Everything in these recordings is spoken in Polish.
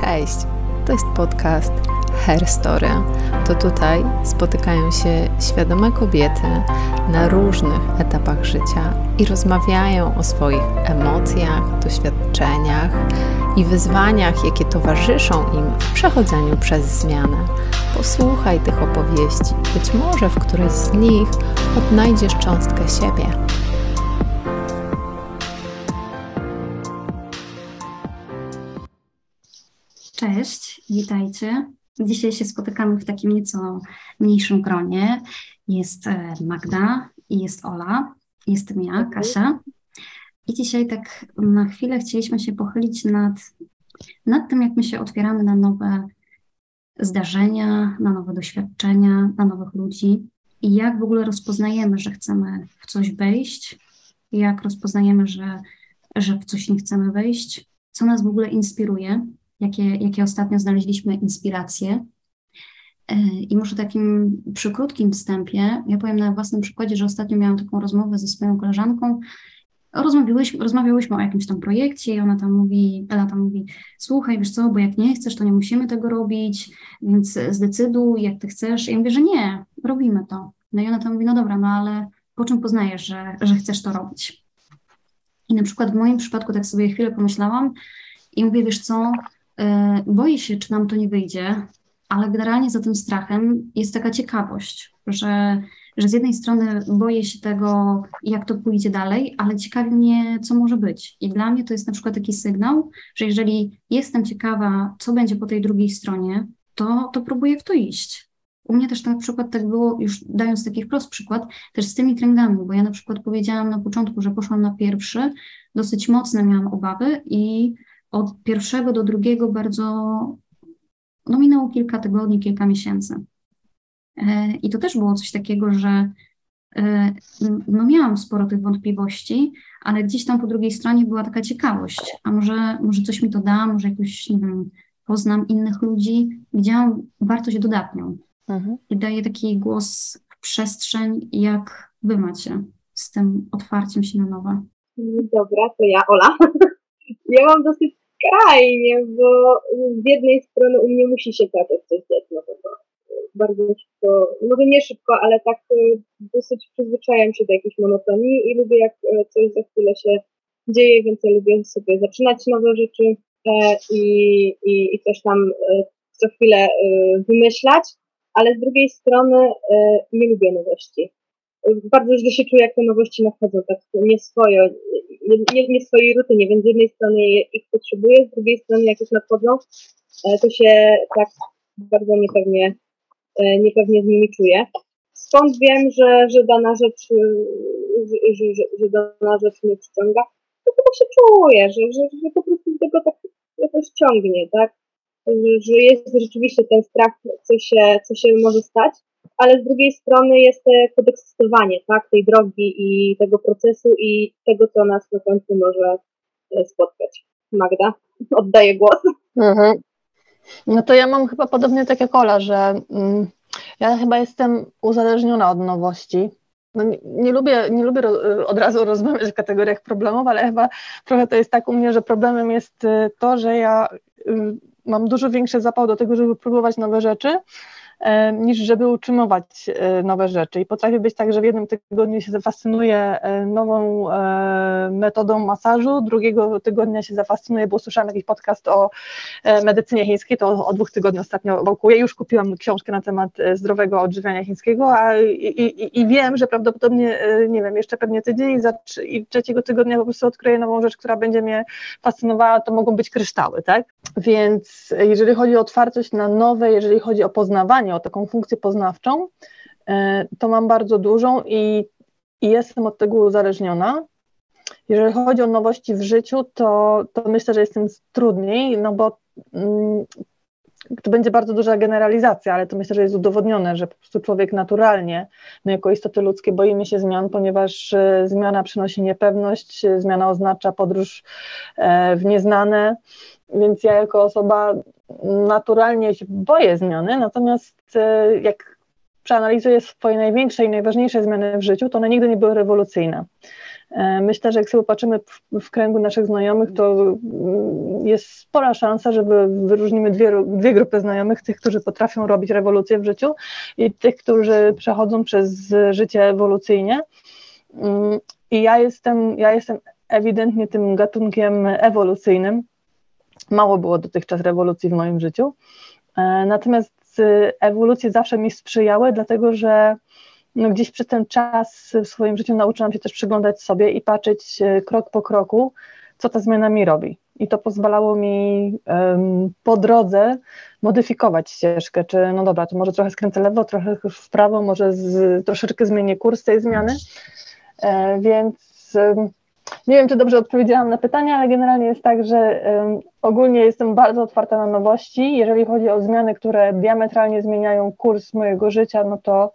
Cześć! To jest podcast Hair Story. To tutaj spotykają się świadome kobiety na różnych etapach życia i rozmawiają o swoich emocjach, doświadczeniach i wyzwaniach, jakie towarzyszą im w przechodzeniu przez zmianę. Posłuchaj tych opowieści, być może w którejś z nich odnajdziesz cząstkę siebie. Cześć, witajcie. Dzisiaj się spotykamy w takim nieco mniejszym gronie. Jest e, Magda i jest Ola, jestem ja, Kasia. I dzisiaj tak na chwilę chcieliśmy się pochylić nad, nad tym, jak my się otwieramy na nowe zdarzenia, na nowe doświadczenia, na nowych ludzi i jak w ogóle rozpoznajemy, że chcemy w coś wejść, jak rozpoznajemy, że, że w coś nie chcemy wejść, co nas w ogóle inspiruje jakie, jakie ostatnio znaleźliśmy inspiracje. E, I może takim przy krótkim wstępie, ja powiem na własnym przykładzie, że ostatnio miałam taką rozmowę ze swoją koleżanką. Rozmawiałyśmy, rozmawiałyśmy o jakimś tam projekcie i ona tam mówi, Ela tam mówi, słuchaj, wiesz co, bo jak nie chcesz, to nie musimy tego robić, więc zdecyduj, jak ty chcesz. I ja mówię, że nie, robimy to. No i ona tam mówi, no dobra, no ale po czym poznajesz, że, że chcesz to robić? I na przykład w moim przypadku tak sobie chwilę pomyślałam i mówię, wiesz co, boję się, czy nam to nie wyjdzie, ale generalnie za tym strachem jest taka ciekawość, że, że z jednej strony boję się tego, jak to pójdzie dalej, ale ciekawi mnie, co może być. I dla mnie to jest na przykład taki sygnał, że jeżeli jestem ciekawa, co będzie po tej drugiej stronie, to, to próbuję w to iść. U mnie też na przykład tak było, już dając taki wprost przykład, też z tymi kręgami, bo ja na przykład powiedziałam na początku, że poszłam na pierwszy, dosyć mocne miałam obawy i od pierwszego do drugiego bardzo, no minęło kilka tygodni, kilka miesięcy. E, I to też było coś takiego, że e, no miałam sporo tych wątpliwości, ale gdzieś tam po drugiej stronie była taka ciekawość, a może, może coś mi to da, może jakoś, nie wiem, poznam innych ludzi. Widziałam wartość dodatnią mhm. i daję taki głos w przestrzeń, jak wy macie z tym otwarciem się na nowe. Dobra, to ja, Ola. Ja mam dosyć skrajnie, bo z jednej strony u mnie musi się zacząć coś dziać nowego. Bardzo szybko, może nie szybko, ale tak e, dosyć przyzwyczajam się do jakiejś monotonii i lubię jak e, coś za chwilę się dzieje, więc ja lubię sobie zaczynać nowe rzeczy e, i, i, i coś tam co chwilę wymyślać, ale z drugiej strony nie lubię nowości. Bardzo źle się czuję, jak te nowości nadchodzą tak nie swoje, nie, nie w swojej rutynie, więc z jednej strony ich potrzebuję, z drugiej strony jak już nadchodzą, e, to się tak bardzo niepewnie, e, niepewnie z nimi czuję. Skąd wiem, że, że dana rzecz, e, że, że, że dana rzecz mnie przyciąga? To chyba się czuję, że, że, że po prostu tego tak jakoś ciągnie, tak? Że, że jest rzeczywiście ten strach, co się, co się może stać, ale z drugiej strony jest podekscytowanie tak, tej drogi i tego procesu i tego, co nas na końcu może e, spotkać. Magda, oddaję głos. Mhm. No to ja mam chyba podobnie tak jak Ola, że mm, ja chyba jestem uzależniona od nowości. No nie, nie, lubię, nie lubię od razu rozmawiać w kategoriach problemów, ale chyba trochę to jest tak u mnie, że problemem jest e, to, że ja y, mam dużo większy zapał do tego, żeby próbować nowe rzeczy, E, niż żeby utrzymywać e, nowe rzeczy. I potrafi być tak, że w jednym tygodniu się zafascynuję e, nową metodą masażu, drugiego tygodnia się zafascynuję, bo usłyszałam jakiś podcast o medycynie chińskiej, to o dwóch tygodni ostatnio wokół. Już kupiłam książkę na temat zdrowego odżywiania chińskiego a, i, i, i wiem, że prawdopodobnie, nie wiem, jeszcze pewnie tydzień i trzeciego tygodnia po prostu odkryję nową rzecz, która będzie mnie fascynowała, to mogą być kryształy, tak? Więc jeżeli chodzi o otwartość na nowe, jeżeli chodzi o poznawanie, o taką funkcję poznawczą, e, to mam bardzo dużą i, i jestem od tego uzależniona. Jeżeli chodzi o nowości w życiu, to, to myślę, że jest tym trudniej, no bo mm, to będzie bardzo duża generalizacja, ale to myślę, że jest udowodnione, że po prostu człowiek naturalnie, my jako istoty ludzkie boimy się zmian, ponieważ e, zmiana przynosi niepewność, zmiana oznacza podróż e, w nieznane, więc ja jako osoba naturalnie się boję zmiany, natomiast e, jak przeanalizuję swoje największe i najważniejsze zmiany w życiu, to one nigdy nie były rewolucyjne. E, myślę, że jak sobie popatrzymy w, w kręgu naszych znajomych, to mm, jest spora szansa, żeby wyróżnimy dwie, dwie grupy znajomych, tych, którzy potrafią robić rewolucję w życiu i tych, którzy przechodzą przez życie ewolucyjnie. Mm, I ja jestem, ja jestem ewidentnie tym gatunkiem ewolucyjnym. Mało było dotychczas rewolucji w moim życiu. E, natomiast y, ewolucje zawsze mi sprzyjały, dlatego że no gdzieś przez ten czas w swoim życiu nauczyłam się też przyglądać sobie i patrzeć e, krok po kroku, co ta zmiana mi robi. I to pozwalało mi um, po drodze modyfikować ścieżkę, czy no dobra, to może trochę skręcę lewo, trochę w prawo, może z, troszeczkę zmienię kurs tej zmiany. E, więc um, nie wiem, czy dobrze odpowiedziałam na pytania, ale generalnie jest tak, że um, ogólnie jestem bardzo otwarta na nowości. Jeżeli chodzi o zmiany, które diametralnie zmieniają kurs mojego życia, no to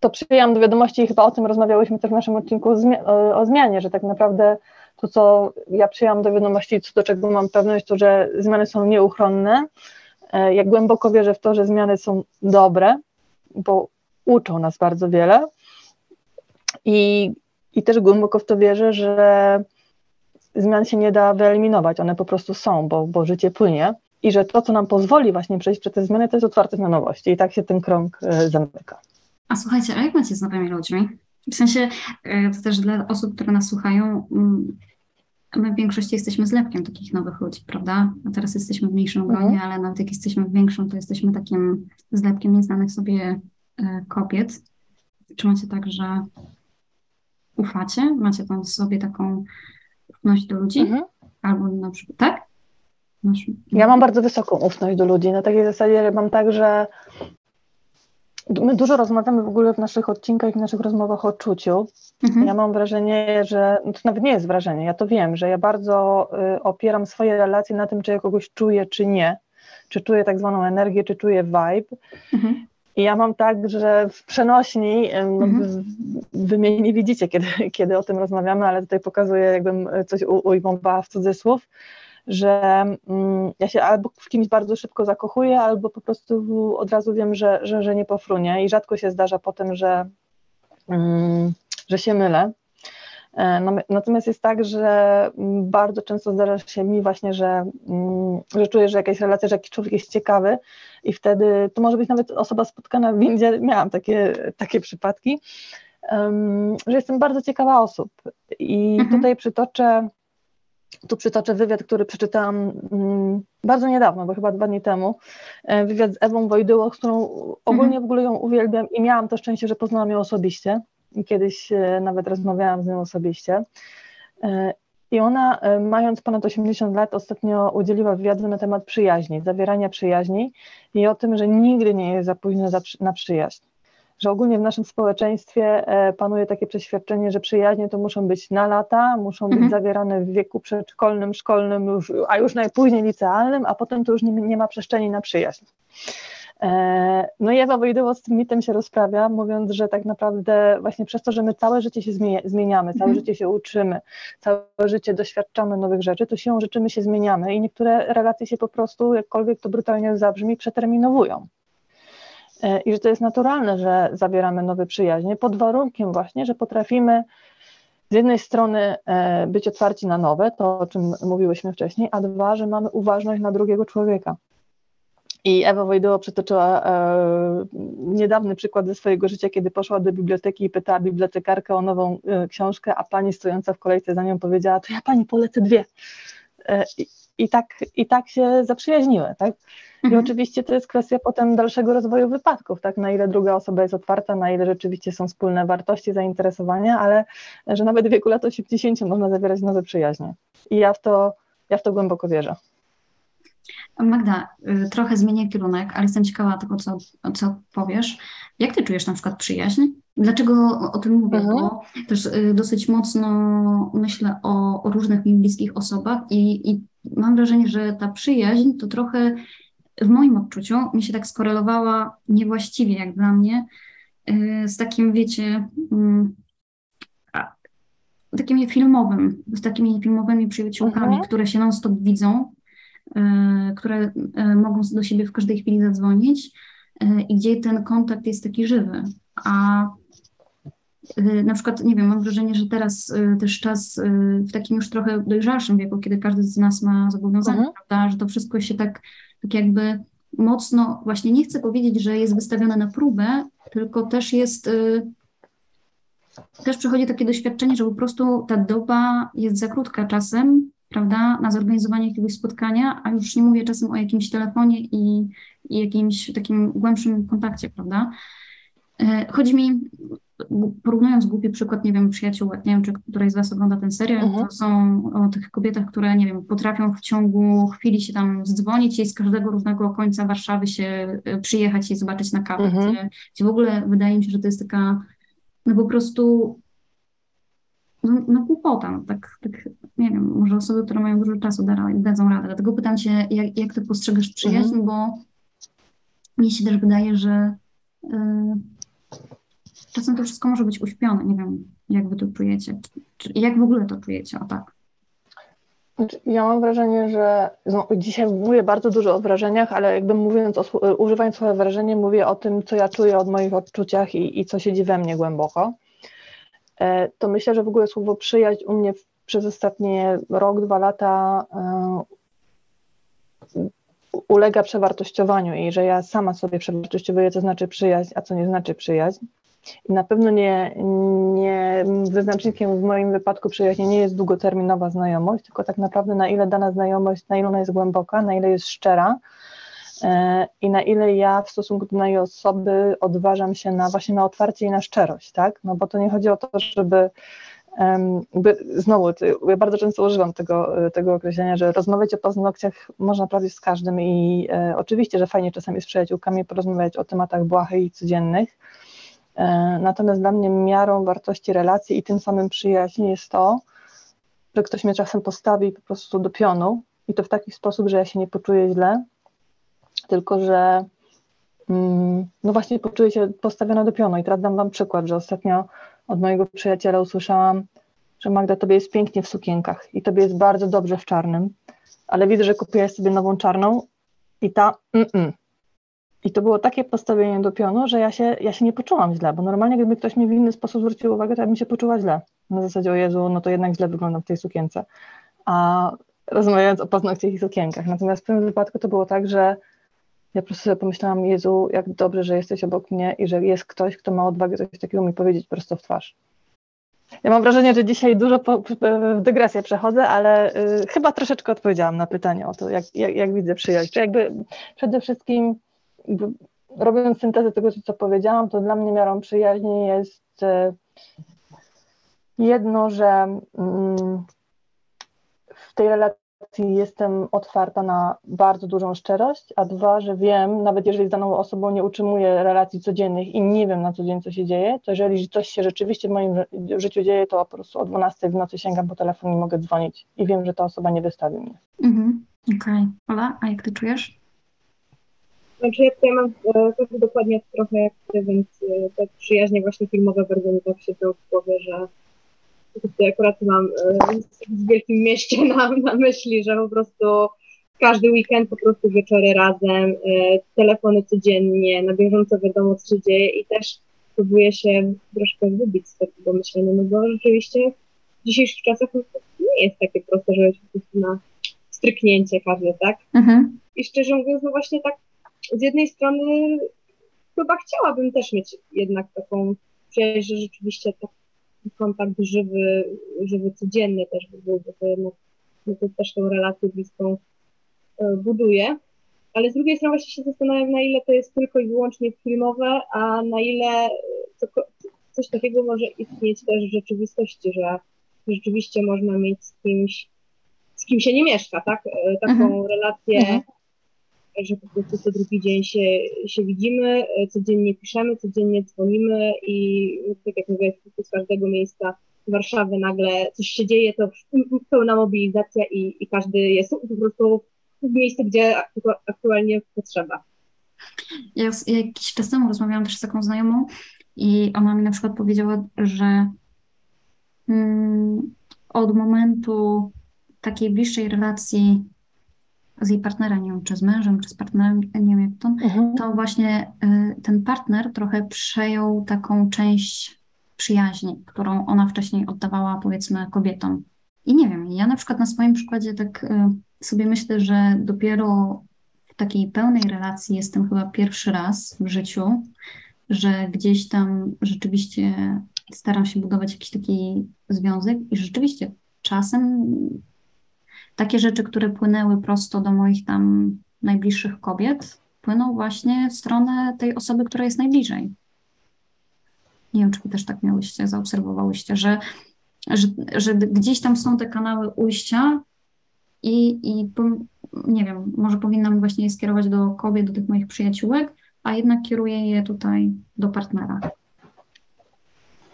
to przyjęłam do wiadomości i chyba o tym rozmawiałyśmy też w naszym odcinku o, zmi o, zmianie, że tak naprawdę to, co ja przyjęłam do wiadomości, co do czego mam pewność, to, że zmiany są nieuchronne. E, ja głęboko wierzę w to, że zmiany są dobre, bo uczą nas bardzo wiele. I, i też głęboko w to wierzę, że zmian się nie da wyeliminować, one po prostu są, bo, bo życie płynie i że to, co nam pozwoli właśnie przejść przez te zmiany, to jest otwartość na nowości i tak się ten krąg e, zamyka. A słuchajcie, a jak macie z nowymi ludźmi? W sensie, e, to też dla osób, które nas słuchają, mm, my w większości jesteśmy zlepkiem takich nowych ludzi, prawda? A teraz jesteśmy w mniejszym gronie, mhm. ale nawet jak jesteśmy w większym, to jesteśmy takim zlepkiem nieznanych sobie e, kobiet. Czy macie tak, że ufacie? Macie tam w sobie taką ufność do ludzi? Mhm. Albo na przykład, tak? Ja mam bardzo wysoką ufność do ludzi. Na takiej zasadzie mam tak, że my dużo rozmawiamy w ogóle w naszych odcinkach i w naszych rozmowach o czuciu. Mhm. Ja mam wrażenie, że no to nawet nie jest wrażenie, ja to wiem, że ja bardzo y, opieram swoje relacje na tym, czy ja kogoś czuję, czy nie. Czy czuję tak zwaną energię, czy czuję vibe. Mhm. I ja mam tak, że w przenośni, no, mhm. wy mnie nie widzicie, kiedy, kiedy o tym rozmawiamy, ale tutaj pokazuję, jakbym coś ujmowała w cudzysłów, że mm, ja się albo w kimś bardzo szybko zakochuję, albo po prostu od razu wiem, że, że, że nie pofrunie i rzadko się zdarza potem, że, mm, że się mylę. E, natomiast jest tak, że bardzo często zdarza się mi właśnie, że, mm, że czuję, że jakaś relacja, że jakiś człowiek jest ciekawy i wtedy to może być nawet osoba spotkana w windzie, miałam takie, takie przypadki, że jestem bardzo ciekawa osób i mhm. tutaj przytoczę tu przytoczę wywiad, który przeczytałam mm, bardzo niedawno, bo chyba dwa dni temu. E, wywiad z Ewą Wojdyło, z którą ogólnie mhm. w ogóle ją uwielbiam i miałam to szczęście, że poznałam ją osobiście. I kiedyś e, nawet rozmawiałam z nią osobiście. E, I ona, mając ponad 80 lat, ostatnio udzieliła wywiadu na temat przyjaźni, zawierania przyjaźni i o tym, że nigdy nie jest za późno na przyjaźń że ogólnie w naszym społeczeństwie e, panuje takie przeświadczenie, że przyjaźnie to muszą być na lata, muszą być mhm. zawierane w wieku przedszkolnym, szkolnym, już, a już najpóźniej licealnym, a potem to już nie, nie ma przestrzeni na przyjaźń. E, no i Ewa Wojdyło z tym mitem się rozprawia, mówiąc, że tak naprawdę właśnie przez to, że my całe życie się zmieniamy, całe mhm. życie się uczymy, całe życie doświadczamy nowych rzeczy, to siłą rzeczy my się zmieniamy i niektóre relacje się po prostu, jakkolwiek to brutalnie zabrzmi, przeterminowują. E, i że to jest naturalne, że zawieramy nowe przyjaźnie, pod warunkiem właśnie, że potrafimy z jednej strony e, być otwarci na nowe, to o czym mówiłyśmy wcześniej, a dwa, że mamy uważność na drugiego człowieka. I Ewa Wojdyło przytoczyła e, niedawny przykład ze swojego życia, kiedy poszła do biblioteki i pytała bibliotekarkę o nową e, książkę, a pani stojąca w kolejce za nią powiedziała, to ja pani polecę dwie. E, i, i, tak, I tak się zaprzyjaźniły, tak? I mhm. oczywiście to jest kwestia potem dalszego rozwoju wypadków, tak, na ile druga osoba jest otwarta, na ile rzeczywiście są wspólne wartości, zainteresowania, ale że nawet w wieku lat 80 można zawierać nowe przyjaźnie. I ja w to, ja w to głęboko wierzę. Magda, y, trochę zmienię kierunek, ale jestem ciekawa tego, co, co powiesz. Jak ty czujesz na przykład przyjaźń? Dlaczego o tym mówię? Mhm. Bo też y, dosyć mocno myślę o, o różnych mi bliskich osobach i, i mam wrażenie, że ta przyjaźń to trochę w moim odczuciu mi się tak skorelowała niewłaściwie, jak dla mnie, y, z takim, wiecie, mm, takim filmowym, z takimi filmowymi przyjaciółkami, mhm. które się non-stop widzą, które y, mogą do siebie w każdej chwili zadzwonić i gdzie ten kontakt jest taki żywy. A na przykład, nie wiem, mam wrażenie, że teraz też czas w takim już trochę dojrzalszym wieku, kiedy każdy z nas ma zobowiązania, Mhm. prawda, że to wszystko się tak, tak jakby mocno, właśnie nie chcę powiedzieć, że jest wystawione na próbę, tylko też jest, też przychodzi takie doświadczenie, że po prostu ta doba jest za krótka czasem, prawda, na zorganizowanie jakiegoś spotkania, a już nie mówię czasem o jakimś telefonie i, i jakimś takim głębszym kontakcie, prawda. E, Chodzi mi, porównując głupi przykład, nie wiem, przyjaciół, nie wiem, czy któraś z Was ogląda ten serial, Mhm. to są o tych kobietach, które, nie wiem, potrafią w ciągu chwili się tam zdzwonić i z każdego różnego końca Warszawy się y, przyjechać i zobaczyć na kawę, Mhm. gdzie, gdzie w ogóle wydaje mi się, że to jest taka, no po prostu, no, no głupota, no tak, tak, nie wiem, może osoby, które mają dużo czasu da, dadzą radę, dlatego pytam Cię, jak, jak Ty postrzegasz przyjaźń, bo mnie się też wydaje, że y, czasem to wszystko może być uśpione. Nie wiem, jak wy to czujecie. Czy, jak w ogóle to czujecie? O tak. Znaczy, Ja mam wrażenie, że no, dzisiaj mówię bardzo dużo o wrażeniach, ale jakby mówiąc, o, używając słowa wrażenie, mówię o tym, co ja czuję od moich odczuciach i, i co siedzi we mnie głęboko. E, To myślę, że w ogóle słowo przyjaźń u mnie przez ostatnie rok, dwa lata e, ulega przewartościowaniu i że ja sama sobie przewartościowuję, co znaczy przyjaźń, a co nie znaczy przyjaźń. I na pewno nie, nie wyznacznikiem w moim wypadku przyjaźni nie jest długoterminowa znajomość, tylko tak naprawdę na ile dana znajomość, na ile ona jest głęboka, na ile jest szczera e, i na ile ja w stosunku do danej osoby odważam się na właśnie na otwarcie i na szczerość, tak? No bo to nie chodzi o to, żeby jakby, znowu, ja bardzo często używam tego, tego określenia, że rozmawiać o paznokciach można prawie z każdym i e, oczywiście, że fajnie czasami z przyjaciółkami porozmawiać o tematach błahych i codziennych, E, Natomiast dla mnie miarą wartości relacji i tym samym przyjaźni jest to, że ktoś mnie czasem postawi po prostu do pionu i to w taki sposób, że ja się nie poczuję źle, tylko że mm, no właśnie poczuję się postawiona do pionu. I teraz dam Wam przykład, że ostatnio od mojego przyjaciela usłyszałam, że Magda, tobie jest pięknie w sukienkach i tobie jest bardzo dobrze w czarnym, ale widzę, że kupiłaś sobie nową czarną i ta mm-mm. I to było takie postawienie do pionu, że ja się, ja się nie poczułam źle, bo normalnie gdyby ktoś mi w inny sposób zwrócił uwagę, to ja bym się poczuła źle. Na zasadzie, o Jezu, no to jednak źle wyglądam w tej sukience. A rozmawiając o paznokciach i sukienkach. Natomiast w tym wypadku to było tak, że ja po prostu sobie pomyślałam, Jezu, jak dobrze, że jesteś obok mnie i że jest ktoś, kto ma odwagę coś takiego mi powiedzieć prosto w twarz. Ja mam wrażenie, że dzisiaj dużo po, w dygresję przechodzę, ale y, chyba troszeczkę odpowiedziałam na pytanie o to, jak, jak, jak widzę przyjaźń. Jakby przede wszystkim jakby robiąc syntezę tego, co powiedziałam, to dla mnie miarą przyjaźni jest e, jedno, że mm, w tej relacji jestem otwarta na bardzo dużą szczerość, a dwa, że wiem, nawet jeżeli z daną osobą nie utrzymuję relacji codziennych i nie wiem na co dzień, co się dzieje, to jeżeli coś się rzeczywiście w moim ży- życiu dzieje, to po prostu o 12 w nocy sięgam po telefon i mogę dzwonić i wiem, że ta osoba nie wystawi mnie. Mhm. Okej. Ola, a jak ty czujesz? Znaczy ja tutaj mam e, też dokładnie trochę jak ty, więc e, te przyjaźnie właśnie filmowe bardzo mi tak siedzą w głowie, że tutaj akurat mam e, w wielkim mieście na, na myśli, że po prostu każdy weekend po prostu wieczory razem, e, telefony codziennie, na bieżąco wiadomo co się dzieje i też próbuję się troszkę wybić z takiego myślenia, no bo rzeczywiście w dzisiejszych czasach no, nie jest takie proste, żeby się po prostu na stryknięcie każdy, tak? Mhm. I szczerze mówiąc, no właśnie tak z jednej strony chyba chciałabym też mieć jednak taką przyjaźń, że rzeczywiście taki kontakt żywy, żywy codzienny też by był, bo to jednak no to też tą relację bliską e, buduje. Ale z drugiej strony właśnie się zastanawiam, na ile to jest tylko i wyłącznie filmowe, a na ile e, co, coś takiego może istnieć też w rzeczywistości, że rzeczywiście można mieć z kimś, z kim się nie mieszka, tak? E, Taką Mhm. relację, Mhm. Że po prostu co drugi dzień się, się widzimy, codziennie piszemy, codziennie dzwonimy i tak jak mówię, z każdego miejsca Warszawy nagle coś się dzieje, to pełna mobilizacja i, i każdy jest po prostu w miejscu, gdzie aktu- aktualnie potrzeba. Ja jakiś czas temu rozmawiałam też z taką znajomą i ona mi na przykład powiedziała, że mm, od momentu takiej bliższej relacji z jej partnerem, nie wiem, czy z mężem, czy z partnerem, nie wiem jak to, Mhm. to właśnie y, ten partner trochę przejął taką część przyjaźni, którą ona wcześniej oddawała, powiedzmy, kobietom. I nie wiem, ja na przykład na swoim przykładzie tak y, sobie myślę, że dopiero w takiej pełnej relacji jestem chyba pierwszy raz w życiu, że gdzieś tam rzeczywiście staram się budować jakiś taki związek i rzeczywiście czasem takie rzeczy, które płynęły prosto do moich tam najbliższych kobiet, płyną właśnie w stronę tej osoby, która jest najbliżej. Nie wiem, czy wy też tak miałyście, zaobserwowałyście, że, że, że gdzieś tam są te kanały ujścia i, i nie wiem, może powinnam właśnie je skierować do kobiet, do tych moich przyjaciółek, a jednak kieruję je tutaj do partnera.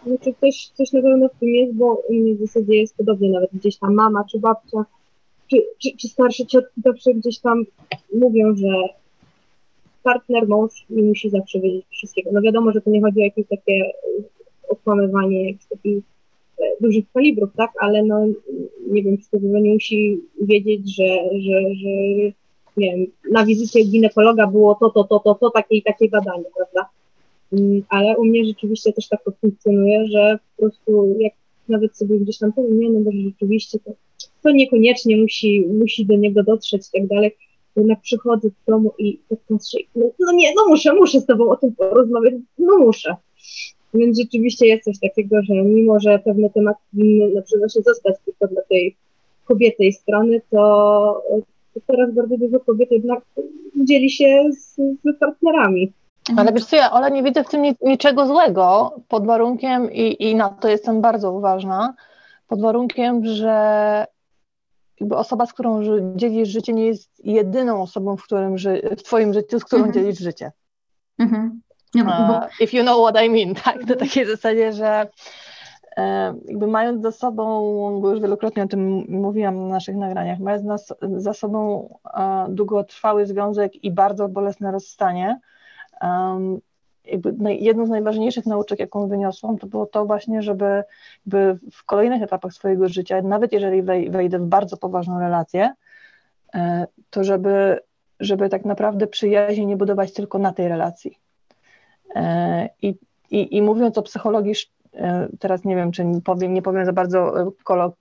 Znaczy coś, coś na pewno w tym jest, bo u mnie w zasadzie jest podobnie, nawet gdzieś tam mama czy babcia, czy, czy, czy starsze ciotki zawsze gdzieś tam mówią, że partner, mąż nie musi zawsze wiedzieć wszystkiego. No wiadomo, że to nie chodzi o jakieś takie okłamywanie jakichś takich e, dużych kalibrów, tak, ale no nie wiem, czy to nie musi wiedzieć, że, że, że nie wiem, na wizycie ginekologa było to, to, to, to, to, takie i takie badanie, prawda? Mm, ale u mnie rzeczywiście też tak to funkcjonuje, że po prostu jak nawet sobie gdzieś tam powiem, nie, no bo rzeczywiście to, to niekoniecznie musi, musi do niego dotrzeć i tak dalej. Jednak przychodzę do domu i tak patrzę, no, no nie, no muszę, muszę z tobą o tym porozmawiać, no muszę. Więc rzeczywiście jest coś takiego, że mimo, że pewne tematy powinny na przykład właśnie zostać tylko dla tej kobietej strony, to, to teraz bardzo dużo kobiet jednak dzieli się z, z partnerami. Ale wiesz co, ja Ola nie widzę w tym niczego złego, pod warunkiem, i, i na to jestem bardzo uważna, pod warunkiem, że jakby osoba, z którą dzielisz życie, nie jest jedyną osobą w, którym ży, w twoim życiu, z którą mhm. dzielisz życie. Mhm. No, bo... If you know what I mean, tak? To mhm. takiej zasadzie, że e, jakby mając za sobą, bo już wielokrotnie o tym mówiłam na naszych nagraniach, mając nas, za sobą e, długotrwały związek i bardzo bolesne rozstanie, um, jedną z najważniejszych nauczek, jaką wyniosłam, to było to właśnie, żeby w kolejnych etapach swojego życia, nawet jeżeli wejdę w bardzo poważną relację, e, to żeby, żeby tak naprawdę przyjaźni nie budować tylko na tej relacji. E, I, i, i mówiąc o psychologii, e, teraz nie wiem, czy powiem, nie powiem za bardzo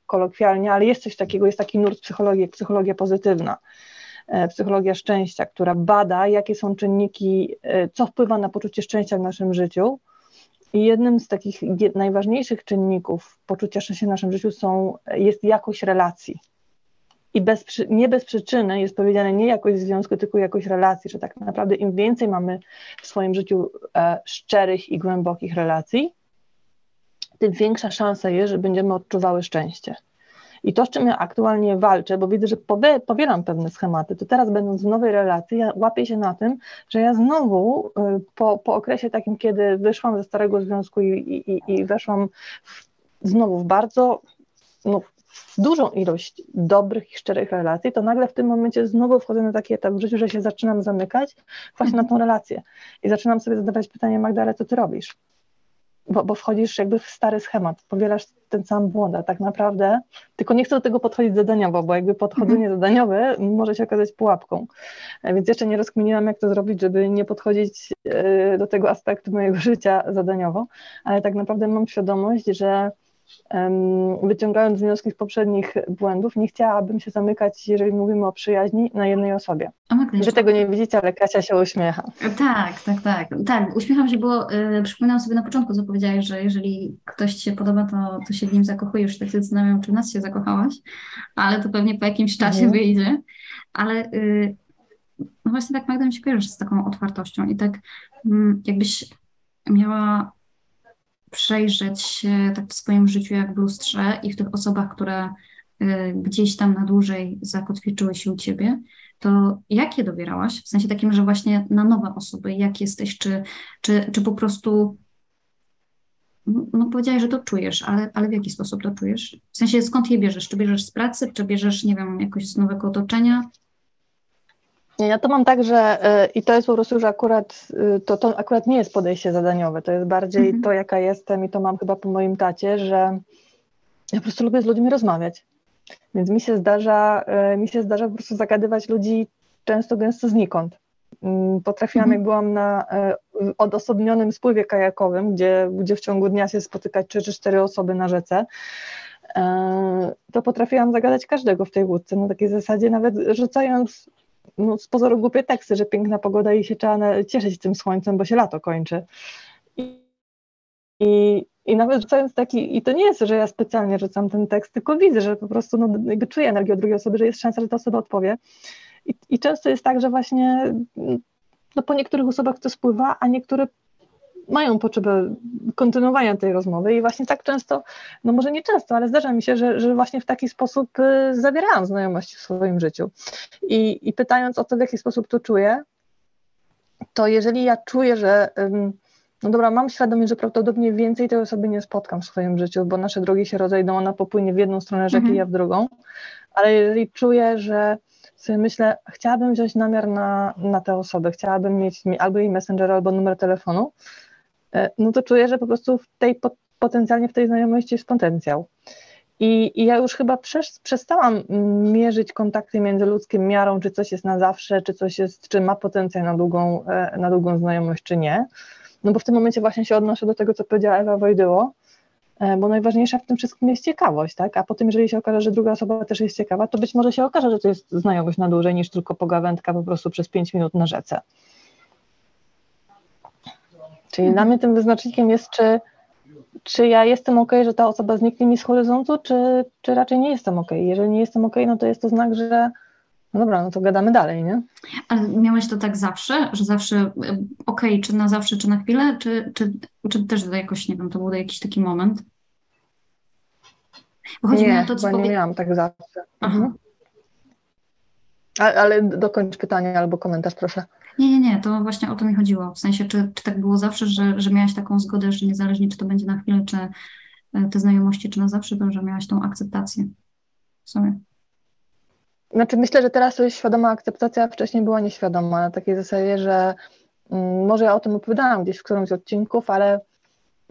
kolokwialnie, ale jest coś takiego, jest taki nurt psychologii, psychologia pozytywna psychologia szczęścia, która bada, jakie są czynniki, e, co wpływa na poczucie szczęścia w naszym życiu. I jednym z takich najważniejszych czynników poczucia szczęścia w naszym życiu są, jest jakość relacji. I bez, nie bez przyczyny jest powiedziane nie jakość związku, tylko jakość relacji, że tak naprawdę im więcej mamy w swoim życiu e, szczerych i głębokich relacji, tym większa szansa jest, że będziemy odczuwały szczęście. I to, z czym ja aktualnie walczę, bo widzę, że powielam pewne schematy, to teraz będąc w nowej relacji, ja łapię się na tym, że ja znowu y, po, po okresie takim, kiedy wyszłam ze starego związku i, i, i weszłam w, znowu w bardzo no, dużą ilość dobrych i szczerych relacji, to nagle w tym momencie znowu wchodzę na taki etap w życiu, że się zaczynam zamykać właśnie na tą relację. I zaczynam sobie zadawać pytanie, Magda, ale co ty robisz? Bo, bo wchodzisz jakby w stary schemat, powielasz ten sam błąd, a tak naprawdę, tylko nie chcę do tego podchodzić zadaniowo, bo jakby podchodzenie mhm. zadaniowe może się okazać pułapką. E, więc jeszcze nie rozkminiłam, jak to zrobić, żeby nie podchodzić e, do tego aspektu mojego życia zadaniowo, ale tak naprawdę mam świadomość, że wyciągając wnioski z poprzednich błędów, nie chciałabym się zamykać, jeżeli mówimy o przyjaźni, na jednej osobie. Wy tego nie widzicie, ale Kasia się uśmiecha. Tak, tak, tak. Tak, uśmiecham się, bo y, przypominam sobie na początku, co powiedziałeś, że jeżeli ktoś Ci się podoba, to, to się w nim zakochujesz. Tak się zastanawiam, czy w nas się zakochałaś, ale to pewnie po jakimś czasie mhm. wyjdzie. Ale y, no właśnie tak Magda mi się kojarzy z taką otwartością i tak y, jakbyś miała przejrzeć się tak w swoim życiu jak w lustrze i w tych osobach, które y, gdzieś tam na dłużej zakotwiczyły się u ciebie, to jak je dobierałaś? W sensie takim, że właśnie na nowe osoby, jak jesteś, czy, czy, czy po prostu no powiedziałaś, że to czujesz, ale, ale w jaki sposób to czujesz? W sensie skąd je bierzesz? Czy bierzesz z pracy, czy bierzesz, nie wiem, jakoś z nowego otoczenia? Ja to mam tak, że y, i to jest po prostu, że akurat y, to, to akurat nie jest podejście zadaniowe, to jest bardziej mhm. to, jaka jestem i to mam chyba po moim tacie, że ja po prostu lubię z ludźmi rozmawiać. Więc mi się zdarza, y, mi się zdarza po prostu zagadywać ludzi często, gęsto znikąd. Mm, potrafiłam, jak byłam na odosobnionym spływie kajakowym, gdzie, gdzie w ciągu dnia się spotykać trzy czy cztery osoby na rzece, e, to potrafiłam zagadać każdego w tej łódce, na takiej zasadzie, nawet rzucając no, z pozoru głupie teksty, że piękna pogoda i się trzeba cieszyć tym słońcem, bo się lato kończy. I, i, i nawet rzucając taki, i to nie jest, że ja specjalnie rzucam ten tekst, tylko widzę, że po prostu no, czuję energię od drugiej osoby, że jest szansa, że ta osoba odpowie. I, I, często jest tak, że właśnie no, po niektórych osobach to spływa, a niektóre mają potrzebę kontynuowania tej rozmowy i właśnie tak często, no może nie często, ale zdarza mi się, że, że właśnie w taki sposób y, zawierałam znajomości w swoim życiu. I, I pytając o to, w jaki sposób to czuję, to jeżeli ja czuję, że no dobra, mam świadomość, że prawdopodobnie więcej tej osoby nie spotkam w swoim życiu, bo nasze drogi się rozejdą, ona popłynie w jedną stronę rzeki, mhm. ja w drugą, ale jeżeli czuję, że sobie myślę, chciałabym wziąć namiar na, na tę osobę, chciałabym mieć albo jej messenger, albo numer telefonu, no to czuję, że po prostu w tej, potencjalnie w tej znajomości jest potencjał. I, I, ja już chyba przez, przestałam mierzyć kontakty międzyludzkie miarą, czy coś jest na zawsze, czy coś jest, czy ma potencjał na długą, e, na długą znajomość, czy nie. No bo w tym momencie właśnie się odnoszę do tego, co powiedziała Ewa Wojdyło, e, bo najważniejsza w tym wszystkim jest ciekawość, tak? A potem, jeżeli się okaże, że druga osoba też jest ciekawa, to być może się okaże, że to jest znajomość na dłużej niż tylko pogawędka po prostu przez 5 minut na rzece. Czyli dla mnie tym wyznacznikiem jest, czy, czy ja jestem ok, że ta osoba zniknie mi z horyzontu, czy, czy raczej nie jestem ok. Jeżeli nie jestem ok, no to jest to znak, że no dobra, no to gadamy dalej, nie? Ale miałeś to tak zawsze, że zawsze e, okay, czy na zawsze, czy na chwilę, czy, czy, czy też jakoś, nie wiem, to był jakiś taki moment? Bo chodzi nie, mi o to, co powie... nie miałam tak zawsze. Mhm. ale dokończ pytanie albo komentarz, proszę. Nie, nie, nie, to właśnie o to mi chodziło. W sensie, czy, czy tak było zawsze, że, że miałaś taką zgodę, że niezależnie, czy to będzie na chwilę, czy e, te znajomości, czy na zawsze, to że miałaś tą akceptację w sobie. Znaczy myślę, że teraz jest świadoma akceptacja, wcześniej była nieświadoma, na takiej zasadzie, że mm, może ja o tym opowiadałam gdzieś w którymś z odcinków, ale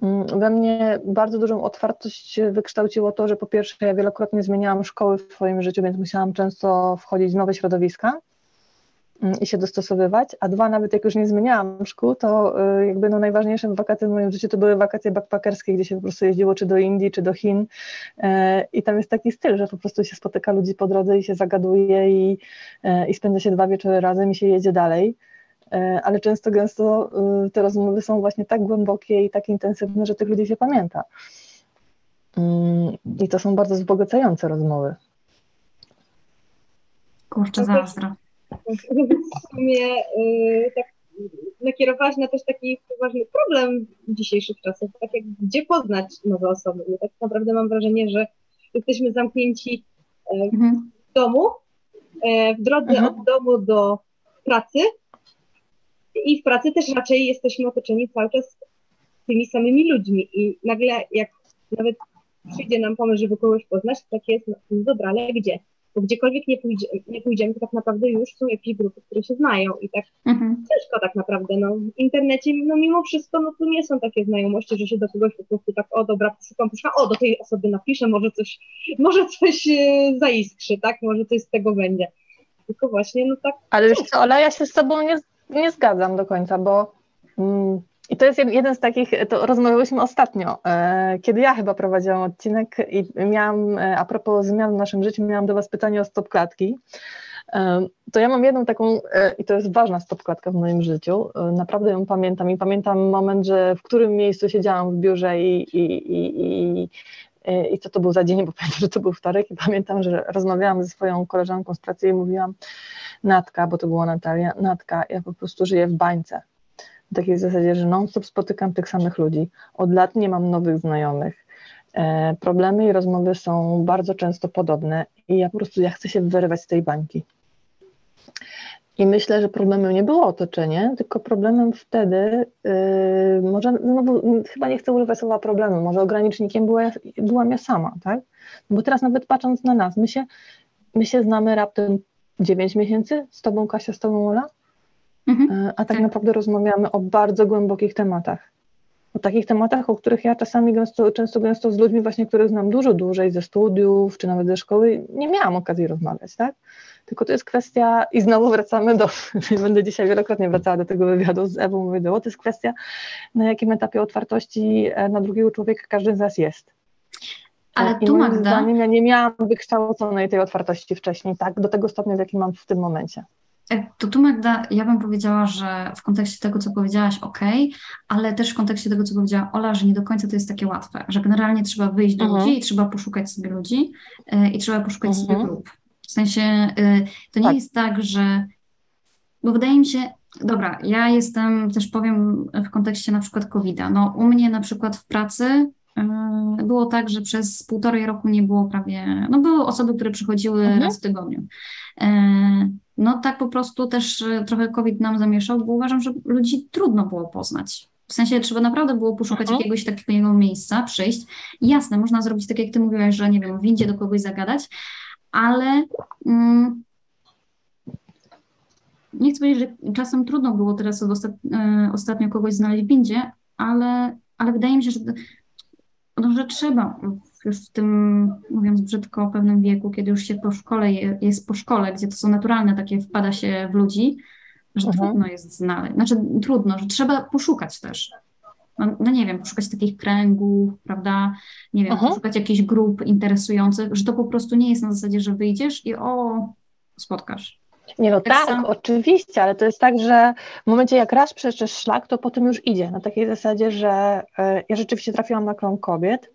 mm, we mnie bardzo dużą otwartość wykształciło to, że po pierwsze ja wielokrotnie zmieniałam szkoły w swoim życiu, więc musiałam często wchodzić w nowe środowiska i się dostosowywać, a dwa, nawet jak już nie zmieniałam szkół, to y, jakby no najważniejsze wakacje w moim życiu to były wakacje backpackerskie, gdzie się po prostu jeździło czy do Indii, czy do Chin e, i tam jest taki styl, że po prostu się spotyka ludzi po drodze i się zagaduje i, e, i spędza się dwa wieczory razem i się jedzie dalej, e, ale często gęsto y, te rozmowy są właśnie tak głębokie i tak intensywne, że tych ludzi się pamięta. Mm, I to są bardzo wzbogacające rozmowy. Kurczę, zazdro w sumie yy, tak nakierowałaś na też taki poważny problem w dzisiejszych czasach, tak jak gdzie poznać nowe osoby. Tak naprawdę mam wrażenie, że jesteśmy zamknięci e, mhm. w domu, e, w drodze mhm. od domu do pracy i w pracy też raczej jesteśmy otoczeni cały czas tymi samymi ludźmi i nagle jak nawet przyjdzie nam pomysł, żeby kogoś poznać, to tak jest, no dobra, ale gdzie? Bo gdziekolwiek nie, pójdzie, nie pójdziemy, to tak naprawdę już są jakieś grupy, które się znają i tak mhm. ciężko tak naprawdę, no w internecie, no mimo wszystko, no tu nie są takie znajomości, że się do kogoś po prostu tak, o dobra, szukam, szukam, o do tej osoby napiszę, może coś, może coś e, zaiskrzy, tak, może coś z tego będzie, tylko właśnie, no tak. Ale wiesz co, ale ja się z tobą nie, nie zgadzam do końca, bo mm, i to jest jeden z takich, to rozmawiałyśmy ostatnio, e, kiedy ja chyba prowadziłam odcinek i miałam, e, a propos zmian w naszym życiu, miałam do Was pytanie o stopklatki. E, to ja mam jedną taką, i to jest ważna stopklatka w moim życiu, naprawdę ją pamiętam i pamiętam moment, że w którym miejscu siedziałam w biurze i, i, i, i i co to był za dzień, bo pamiętam, że to był wtorek i pamiętam, że rozmawiałam ze swoją koleżanką z pracy i mówiłam, Natka, bo to była Natalia, Natka, ja po prostu żyję w bańce w takiej zasadzie, że non-stop spotykam tych samych ludzi. Od lat nie mam nowych znajomych. E, problemy i rozmowy są bardzo często podobne i ja po prostu ja chcę się wyrwać z tej bańki. I myślę, że problemem nie było otoczenie, tylko problemem wtedy, yy, może, no bo chyba nie chcę używać słowa problemu, może ogranicznikiem była, byłam ja sama, tak? No bo teraz nawet patrząc na nas, my się, my się znamy raptem 9 miesięcy z Tobą, Kasia, z Tobą, Ola? Mhm. E, a tak, tak naprawdę rozmawiamy o bardzo głębokich tematach. o takich tematach, o których ja czasami gęsto, często gęsto z ludźmi właśnie, których znam dużo dłużej ze studiów, czy nawet ze szkoły, nie miałam okazji rozmawiać, tak? Tylko to jest kwestia, i znowu wracamy do, będę dzisiaj wielokrotnie wracała do tego wywiadu z Ewą Wojdoło, to jest kwestia, na jakim etapie otwartości e, na drugiego człowieka każdy z nas jest. Ale I tu Magda, zdaniem ja nie miałam wykształconej tej otwartości wcześniej, tak, do tego stopnia, w jakim mam w tym momencie. E, to tu Magda, ja bym powiedziała, że w kontekście tego, co powiedziałaś, ok, ale też w kontekście tego, co powiedziała Ola, że nie do końca to jest takie łatwe, że generalnie trzeba wyjść do Mhm. ludzi i trzeba poszukać sobie ludzi e, i trzeba poszukać sobie Mhm. grup. W sensie e, to nie Tak. jest tak, że bo wydaje mi się, dobra, ja jestem, też powiem w kontekście na przykład COVID-a. No, u mnie na przykład w pracy było tak, że przez półtorej roku nie było prawie, no były osoby, które przychodziły Mhm. raz w tygodniu. No tak po prostu też yy, trochę COVID nam zamieszał, bo uważam, że ludzi trudno było poznać. W sensie trzeba naprawdę było poszukać Mhm. jakiegoś takiego miejsca, przyjść. Jasne, można zrobić tak, jak ty mówiłaś, że nie wiem, w windzie do kogoś zagadać, ale mm, nie chcę powiedzieć, że czasem trudno było teraz ostat, e, ostatnio kogoś znaleźć w windzie, ale, ale wydaje mi się, że, no, że trzeba już w tym, mówiąc brzydko, o pewnym wieku, kiedy już się po szkole je, jest po szkole, gdzie to są naturalne takie, wpada się w ludzi, że Mhm. trudno jest znaleźć. Znaczy trudno, że trzeba poszukać też. No, no nie wiem, poszukać takich kręgów, prawda? Nie wiem, Mhm. poszukać jakichś grup interesujących, że to po prostu nie jest na zasadzie, że wyjdziesz i o, spotkasz. Nie no Tak tak, oczywiście, ale to jest tak, że w momencie jak raz przejdziesz szlak, to potem już idzie. Na takiej zasadzie, że e, ja rzeczywiście trafiłam na krąg kobiet.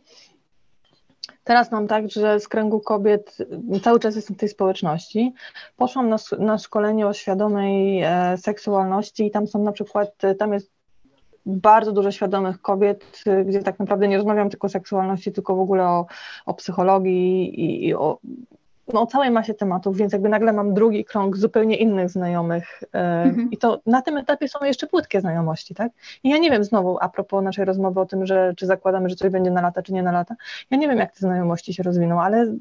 Teraz mam tak, że z kręgu kobiet e, cały czas jestem w tej społeczności. Poszłam na, na szkolenie o świadomej e, seksualności i tam są na przykład, e, tam jest bardzo dużo świadomych kobiet, e, gdzie tak naprawdę nie rozmawiam tylko o seksualności, tylko w ogóle o, o psychologii i, i o o całej masie tematów, więc jakby nagle mam drugi krąg zupełnie innych znajomych e, Mhm. i to na tym etapie są jeszcze płytkie znajomości, tak? I ja nie wiem znowu, a propos naszej rozmowy o tym, że czy zakładamy, że coś będzie na lata, czy nie na lata, ja nie wiem, jak te znajomości się rozwiną, ale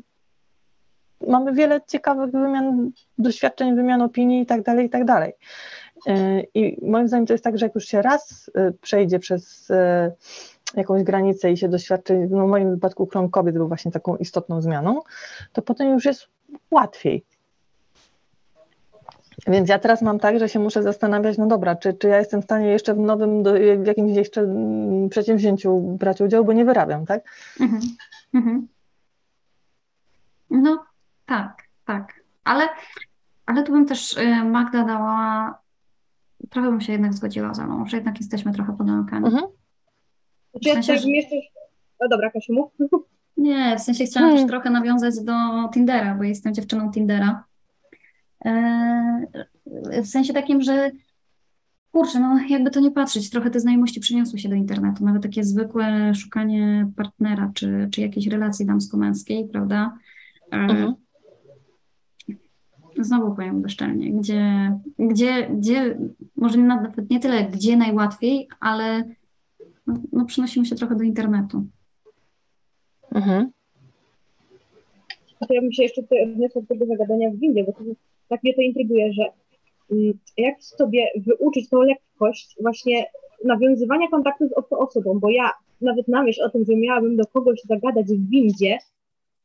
mamy wiele ciekawych wymian doświadczeń, wymian opinii i tak dalej, i tak dalej. E, I moim zdaniem to jest tak, że jak już się raz e, przejdzie przez jakąś granicę i się doświadczy, no w moim wypadku krąg kobiet był właśnie taką istotną zmianą, to potem już jest łatwiej. Więc ja teraz mam tak, że się muszę zastanawiać, no dobra, czy, czy ja jestem w stanie jeszcze w nowym, w jakimś jeszcze mm, przedsięwzięciu brać udział, bo nie wyrabiam, tak? Mhm. Mhm. No tak, tak. Ale, ale tu bym też y, Magda dała, trochę bym się jednak zgodziła ze mną, że jednak jesteśmy trochę podłąkani. Mhm. Znaczy, ja W sensie, tak że- jeszcze... O dobra, Kasiu, mów. Nie, w sensie chciałam Hmm. też trochę nawiązać do Tindera, bo jestem dziewczyną Tindera. E, w sensie takim, że kurczę, no jakby to nie patrzeć, trochę te znajomości przyniosły się do internetu, nawet takie zwykłe szukanie partnera, czy, czy jakiejś relacji damsko-męskiej, prawda? E, Mhm. Znowu powiem bezczelnie, gdzie, gdzie, gdzie może nawet nie tyle, gdzie najłatwiej, ale no, no przenosimy się trochę do internetu. Mhm. To ja bym się jeszcze tutaj odniosła do tego zagadania w windzie, bo to, tak mnie to intryguje, że mm, jak sobie wyuczyć tą lekkość właśnie nawiązywania kontaktu z obcą osobą, bo ja nawet na myśl o tym, że miałabym do kogoś zagadać w windzie,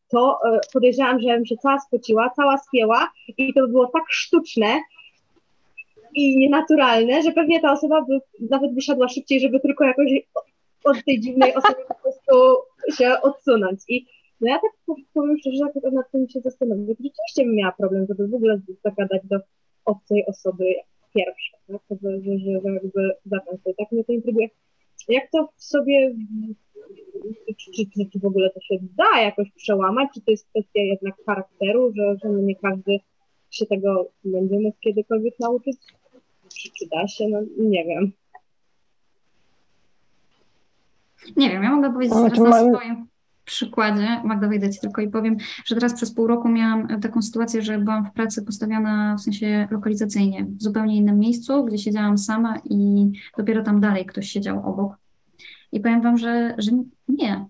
to e, podejrzewam, że bym się cała spociła, cała spięła i to by było tak sztuczne i nienaturalne, że pewnie ta osoba by nawet wysiadła szybciej, żeby tylko jakoś od tej dziwnej osoby po prostu się odsunąć. I no ja tak powiem szczerze, że jak nad tym się zastanowię, rzeczywiście bym miała problem, żeby w ogóle zagadać do obcej osoby pierwsza, tak? Że, że, jakby zacząć. To tak mnie to intryguje. Jak to w sobie, czy, czy, czy, czy w ogóle to się da jakoś przełamać, czy to jest kwestia jednak charakteru, że, że no nie każdy się tego będzie mógł kiedykolwiek nauczyć? Czy, czy da się? No nie wiem. Nie wiem, ja mogę powiedzieć teraz na swoim przykładzie, Magda, wyjdę Ci tylko i powiem, że teraz przez pół roku miałam taką sytuację, że byłam w pracy postawiona w sensie lokalizacyjnie, w zupełnie innym miejscu, gdzie siedziałam sama i dopiero tam dalej ktoś siedział obok. I powiem Wam, że, że nie.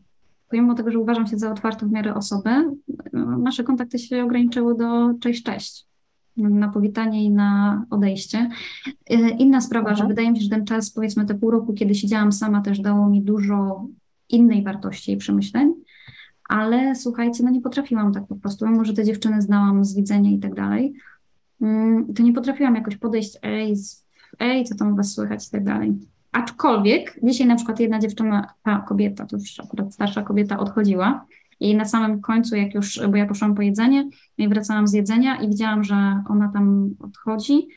Pomimo tego, że uważam się za otwartą w miarę osobę, nasze kontakty się ograniczyły do cześć, cześć. Na powitanie i na odejście. E, inna sprawa, Aha. że wydaje mi się, że ten czas, powiedzmy te pół roku, kiedy siedziałam sama, też dało mi dużo innej wartości i przemyśleń, ale słuchajcie, no nie potrafiłam tak po prostu, mimo że te dziewczyny znałam z widzenia i tak dalej, mm, to nie potrafiłam jakoś podejść, ej, ej, co tam u was słychać i tak dalej. Aczkolwiek dzisiaj na przykład jedna dziewczyna, ta kobieta, to już akurat starsza kobieta odchodziła i na samym końcu, jak już, bo ja poszłam po jedzenie i wracałam z jedzenia i widziałam, że ona tam odchodzi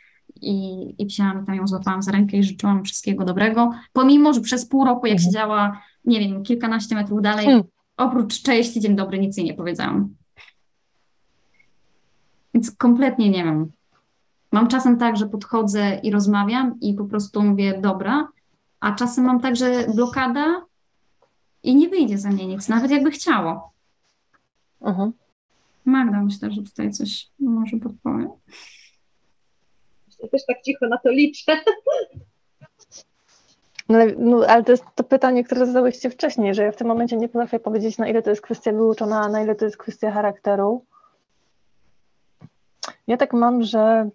i, i wzięłam i tam ją złapałam za rękę i życzyłam wszystkiego dobrego, pomimo, że przez pół roku, jak Mhm. siedziała, nie wiem, kilkanaście metrów dalej, Hmm. oprócz cześć dzień dobry nic jej nie powiedziałam. Więc kompletnie nie wiem. Mam czasem tak, że podchodzę i rozmawiam i po prostu mówię dobra, a czasem mam tak, że blokada i nie wyjdzie ze mnie nic, nawet jakby chciało. Mhm. Magda, myślę, że tutaj coś może podpowie. Ja też tak cicho na to liczę. No, ale- no, ale to jest to pytanie, które zadałyście wcześniej, że ja w tym momencie nie potrafię powiedzieć, na ile to jest kwestia wyuczona, a na ile to jest kwestia charakteru. Ja tak mam, że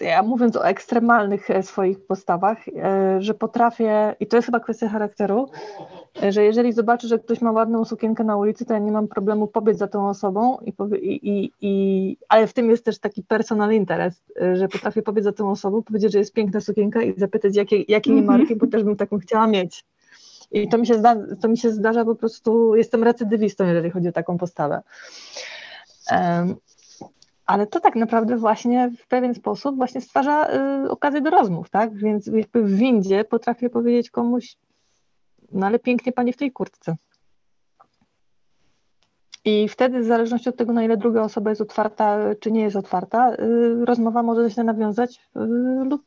ja mówiąc o ekstremalnych e, swoich postawach, e, że potrafię, i to jest chyba kwestia charakteru, e, że jeżeli zobaczę, że ktoś ma ładną sukienkę na ulicy, to ja nie mam problemu pobiec za tą osobą, i i, i, ale w tym jest też taki personal interest, e, że potrafię pobiec za tą osobą, powiedzieć, że jest piękna sukienka i zapytać, jakie, jakiej Mhm. marki, bo też bym taką chciała mieć. I to mi, się zda, to mi się zdarza po prostu, jestem recydywistą, jeżeli chodzi o taką postawę. Em, ale to tak naprawdę właśnie w pewien sposób właśnie stwarza y, okazję do rozmów, tak? Więc jakby w windzie potrafię powiedzieć komuś, no ale pięknie pani w tej kurtce. I wtedy, w zależności od tego, na ile druga osoba jest otwarta, czy nie jest otwarta, y, rozmowa może się nawiązać y, lub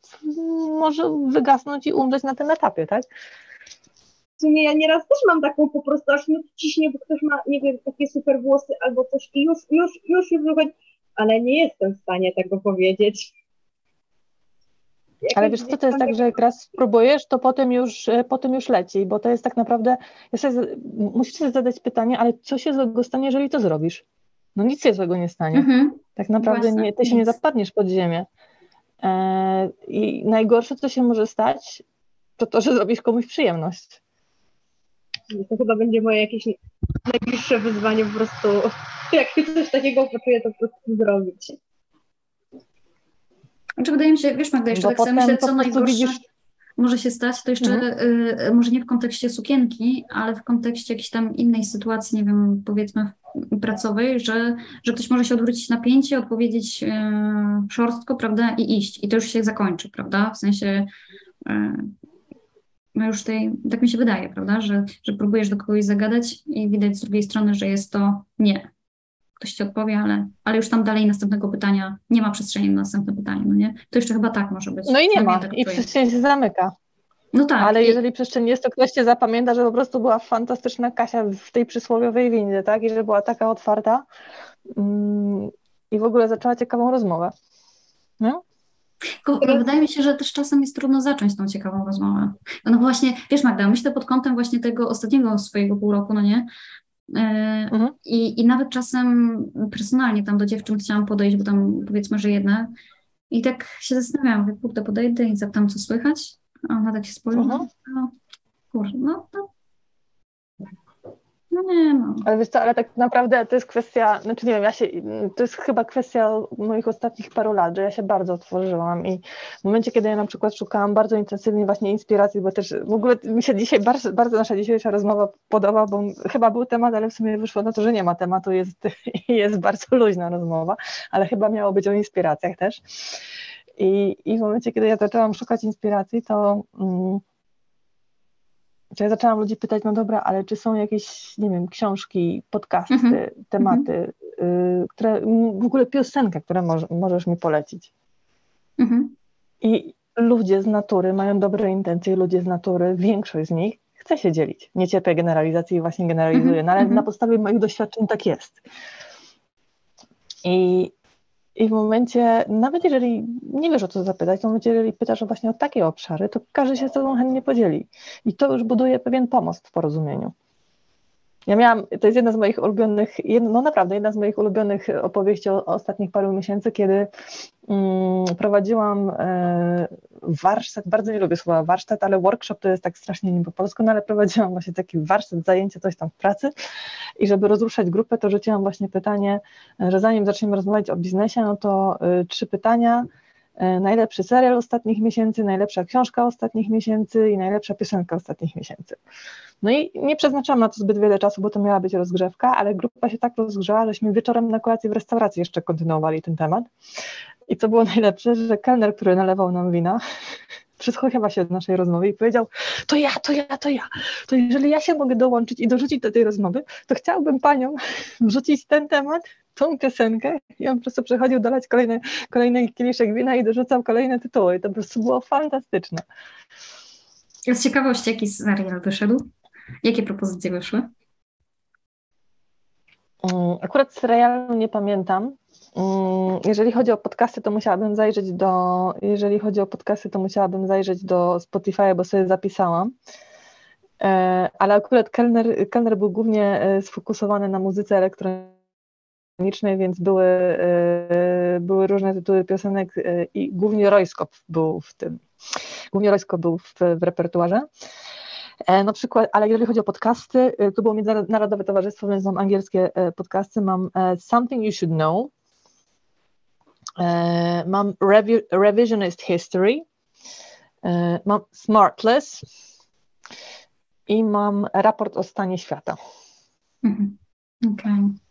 może wygasnąć i umrzeć na tym etapie, tak? W sumie ja nieraz też mam taką po prostu, aż mnie ciśnie, bo ktoś ma, nie wiem, takie super włosy albo coś i już, już, już, już wychodzi, ale nie jestem w stanie tego powiedzieć. Ale wiesz co, to jest tak, że jak raz spróbujesz, to potem już, e, potem już leci, bo to jest tak naprawdę, ja sobie, musisz sobie zadać pytanie, ale co się złego stanie, jeżeli to zrobisz? No nic się złego nie stanie. Mhm. Tak naprawdę Właśnie, nie, ty się nie nic. zapadniesz pod ziemię. E, I najgorsze, co się może stać, to to, że zrobisz komuś przyjemność. To chyba będzie moje jakieś najbliższe wyzwanie po prostu. Jak coś takiego poczuję, to po prostu zrobić. Znaczy wydaje mi się, wiesz Magda, jeszcze Bo tak sobie myślę, co najgorsze widzisz- może się stać, to jeszcze Mhm. y, może nie w kontekście sukienki, ale w kontekście jakiejś tam innej sytuacji, nie wiem, powiedzmy pracowej, że, że ktoś może się odwrócić na pięcie, odpowiedzieć y, szorstko, prawda, i iść. I to już się zakończy, prawda? W sensie y, no już tej, tak mi się wydaje, prawda, że, że próbujesz do kogoś zagadać i widać z drugiej strony, że jest to nie. Ktoś ci odpowie, ale, ale już tam dalej następnego pytania nie ma przestrzeni na następne pytanie, no nie? To jeszcze chyba tak może być. No i nie ma, tak i przestrzeń się zamyka. No tak. Ale i- jeżeli przestrzeń jest, to ktoś cię zapamięta, że po prostu była fantastyczna Kasia w tej przysłowiowej windzie, tak? I że była taka otwarta mm, i w ogóle zaczęła ciekawą rozmowę. No? Tylko wydaje mi się, że też czasem jest trudno zacząć tą ciekawą rozmowę. No właśnie, wiesz Magda, myślę pod kątem właśnie tego ostatniego swojego pół roku, no nie? Yy, Mhm. I, I nawet czasem personalnie tam do dziewczyn chciałam podejść, bo tam powiedzmy, że jedna. I tak się zastanawiałam, mówię, kurde, podejdę i zapytam, co słychać. A ona tak się spojrzy, Mhm. no kurde, no, no, no nie no. Ale wiesz co, ale tak naprawdę to jest kwestia, znaczy nie wiem, ja się, to jest chyba kwestia moich ostatnich paru lat, że ja się bardzo otworzyłam i w momencie, kiedy ja na przykład szukałam bardzo intensywnie właśnie inspiracji, bo też w ogóle mi się dzisiaj bardzo, bardzo nasza dzisiejsza rozmowa podoba, bo chyba był temat, ale w sumie wyszło na to, że nie ma tematu, jest, jest bardzo luźna rozmowa, ale chyba miało być o inspiracjach też. I, i w momencie, kiedy ja zaczęłam szukać inspiracji, to... Mm, to ja zaczęłam ludzi pytać, no dobra, ale czy są jakieś, nie wiem, książki, podcasty, Mhm. tematy, y, które, w ogóle piosenkę, które moż, możesz mi polecić. Mhm. I ludzie z natury mają dobre intencje, ludzie z natury, większość z nich chce się dzielić. Nie cierpię generalizacji i właśnie generalizuję, Mhm, no ale mhm. na podstawie moich doświadczeń tak jest. I, I w momencie, nawet jeżeli nie wiesz o co zapytać, to w momencie, jeżeli pytasz właśnie o takie obszary, to każdy się z tobą chętnie podzieli. I to już buduje pewien pomost w porozumieniu. Ja miałam, to jest jedna z moich ulubionych, jedna, no naprawdę jedna z moich ulubionych opowieści o, o ostatnich paru miesięcy, kiedy mm, prowadziłam e, warsztat, bardzo nie lubię słowa warsztat, ale workshop to jest tak strasznie nie po polsku, no ale prowadziłam właśnie taki warsztat, zajęcie, coś tam w pracy i żeby rozruszać grupę, to rzuciłam właśnie pytanie, że zanim zaczniemy rozmawiać o biznesie, no to y, trzy pytania, najlepszy serial ostatnich miesięcy, najlepsza książka ostatnich miesięcy i najlepsza piosenka ostatnich miesięcy. No i nie przeznaczałam na to zbyt wiele czasu, bo to miała być rozgrzewka, ale grupa się tak rozgrzała, żeśmy wieczorem na kolację w restauracji jeszcze kontynuowali ten temat. I co było najlepsze, że kelner, który nalewał nam wina, przysłuchiwał się do naszej rozmowy i powiedział, to ja, to ja, to ja, to jeżeli ja się mogę dołączyć i dorzucić do tej rozmowy, to chciałbym panią wrzucić ten temat, tą piosenkę i on po prostu przechodził dolać kolejny, kolejny kieliszek wina i dorzucał kolejne tytuły i to po prostu było fantastyczne. Z ciekawości, jaki serial wyszedł? Jakie propozycje wyszły? Mm, akurat serialu nie pamiętam. Mm, jeżeli chodzi o podcasty, to musiałabym zajrzeć do. Jeżeli chodzi o podcasty, to musiałabym zajrzeć do Spotify, bo sobie zapisałam. E, ale akurat Kellner, Kellner był głównie e, sfokusowany na muzyce elektronicznej, więc były, e, były różne tytuły piosenek i głównie Royskop był w tym. Głównie Royskop był w, w repertuarze. Na przykład, ale jeżeli chodzi o podcasty, to było Międzynarodowe Towarzystwo, więc mam angielskie podcasty, mam Something You Should Know, mam Revi Revisionist History, mam Smartless i mam raport o stanie świata. Mhm. Okej. Okay.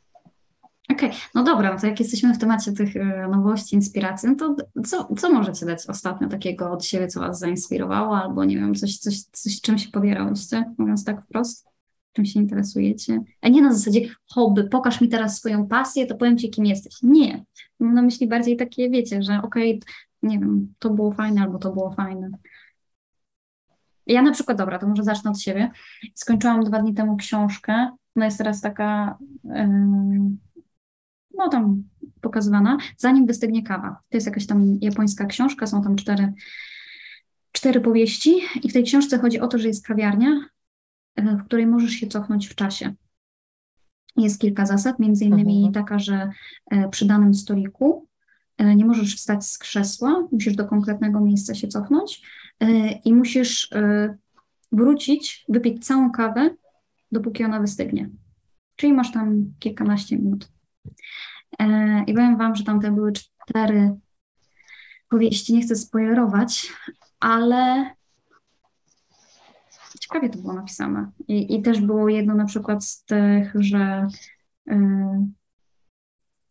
Okej, okay. no dobra, to jak jesteśmy w temacie tych e, nowości, inspiracji, no to co, co możecie dać ostatnio takiego od siebie, co Was zainspirowało, albo nie wiem, coś, coś, coś czym się podjerałyście, mówiąc tak wprost? Czym się interesujecie? A nie na zasadzie hobby, pokaż mi teraz swoją pasję, to powiem Ci, kim jesteś. Nie. Mam na myśli bardziej takie, wiecie, że okej, okay, nie wiem, to było fajne, albo to było fajne. Ja na przykład, dobra, to może zacznę od siebie. Skończyłam dwa dni temu książkę. No jest teraz taka. Yy no tam pokazywana, zanim wystygnie kawa. To jest jakaś tam japońska książka, są tam cztery, cztery powieści i w tej książce chodzi o to, że jest kawiarnia, w której możesz się cofnąć w czasie. Jest kilka zasad, między innymi mhm. taka, że e, przy danym stoliku e, nie możesz wstać z krzesła, musisz do konkretnego miejsca się cofnąć i musisz wrócić, wypić całą kawę, dopóki ona wystygnie. Czyli masz tam kilkanaście minut. E, I powiem Wam, że tamte były cztery powieści, nie chcę spoilerować, ale ciekawie to było napisane. I, i też było jedno na przykład z tych, że y,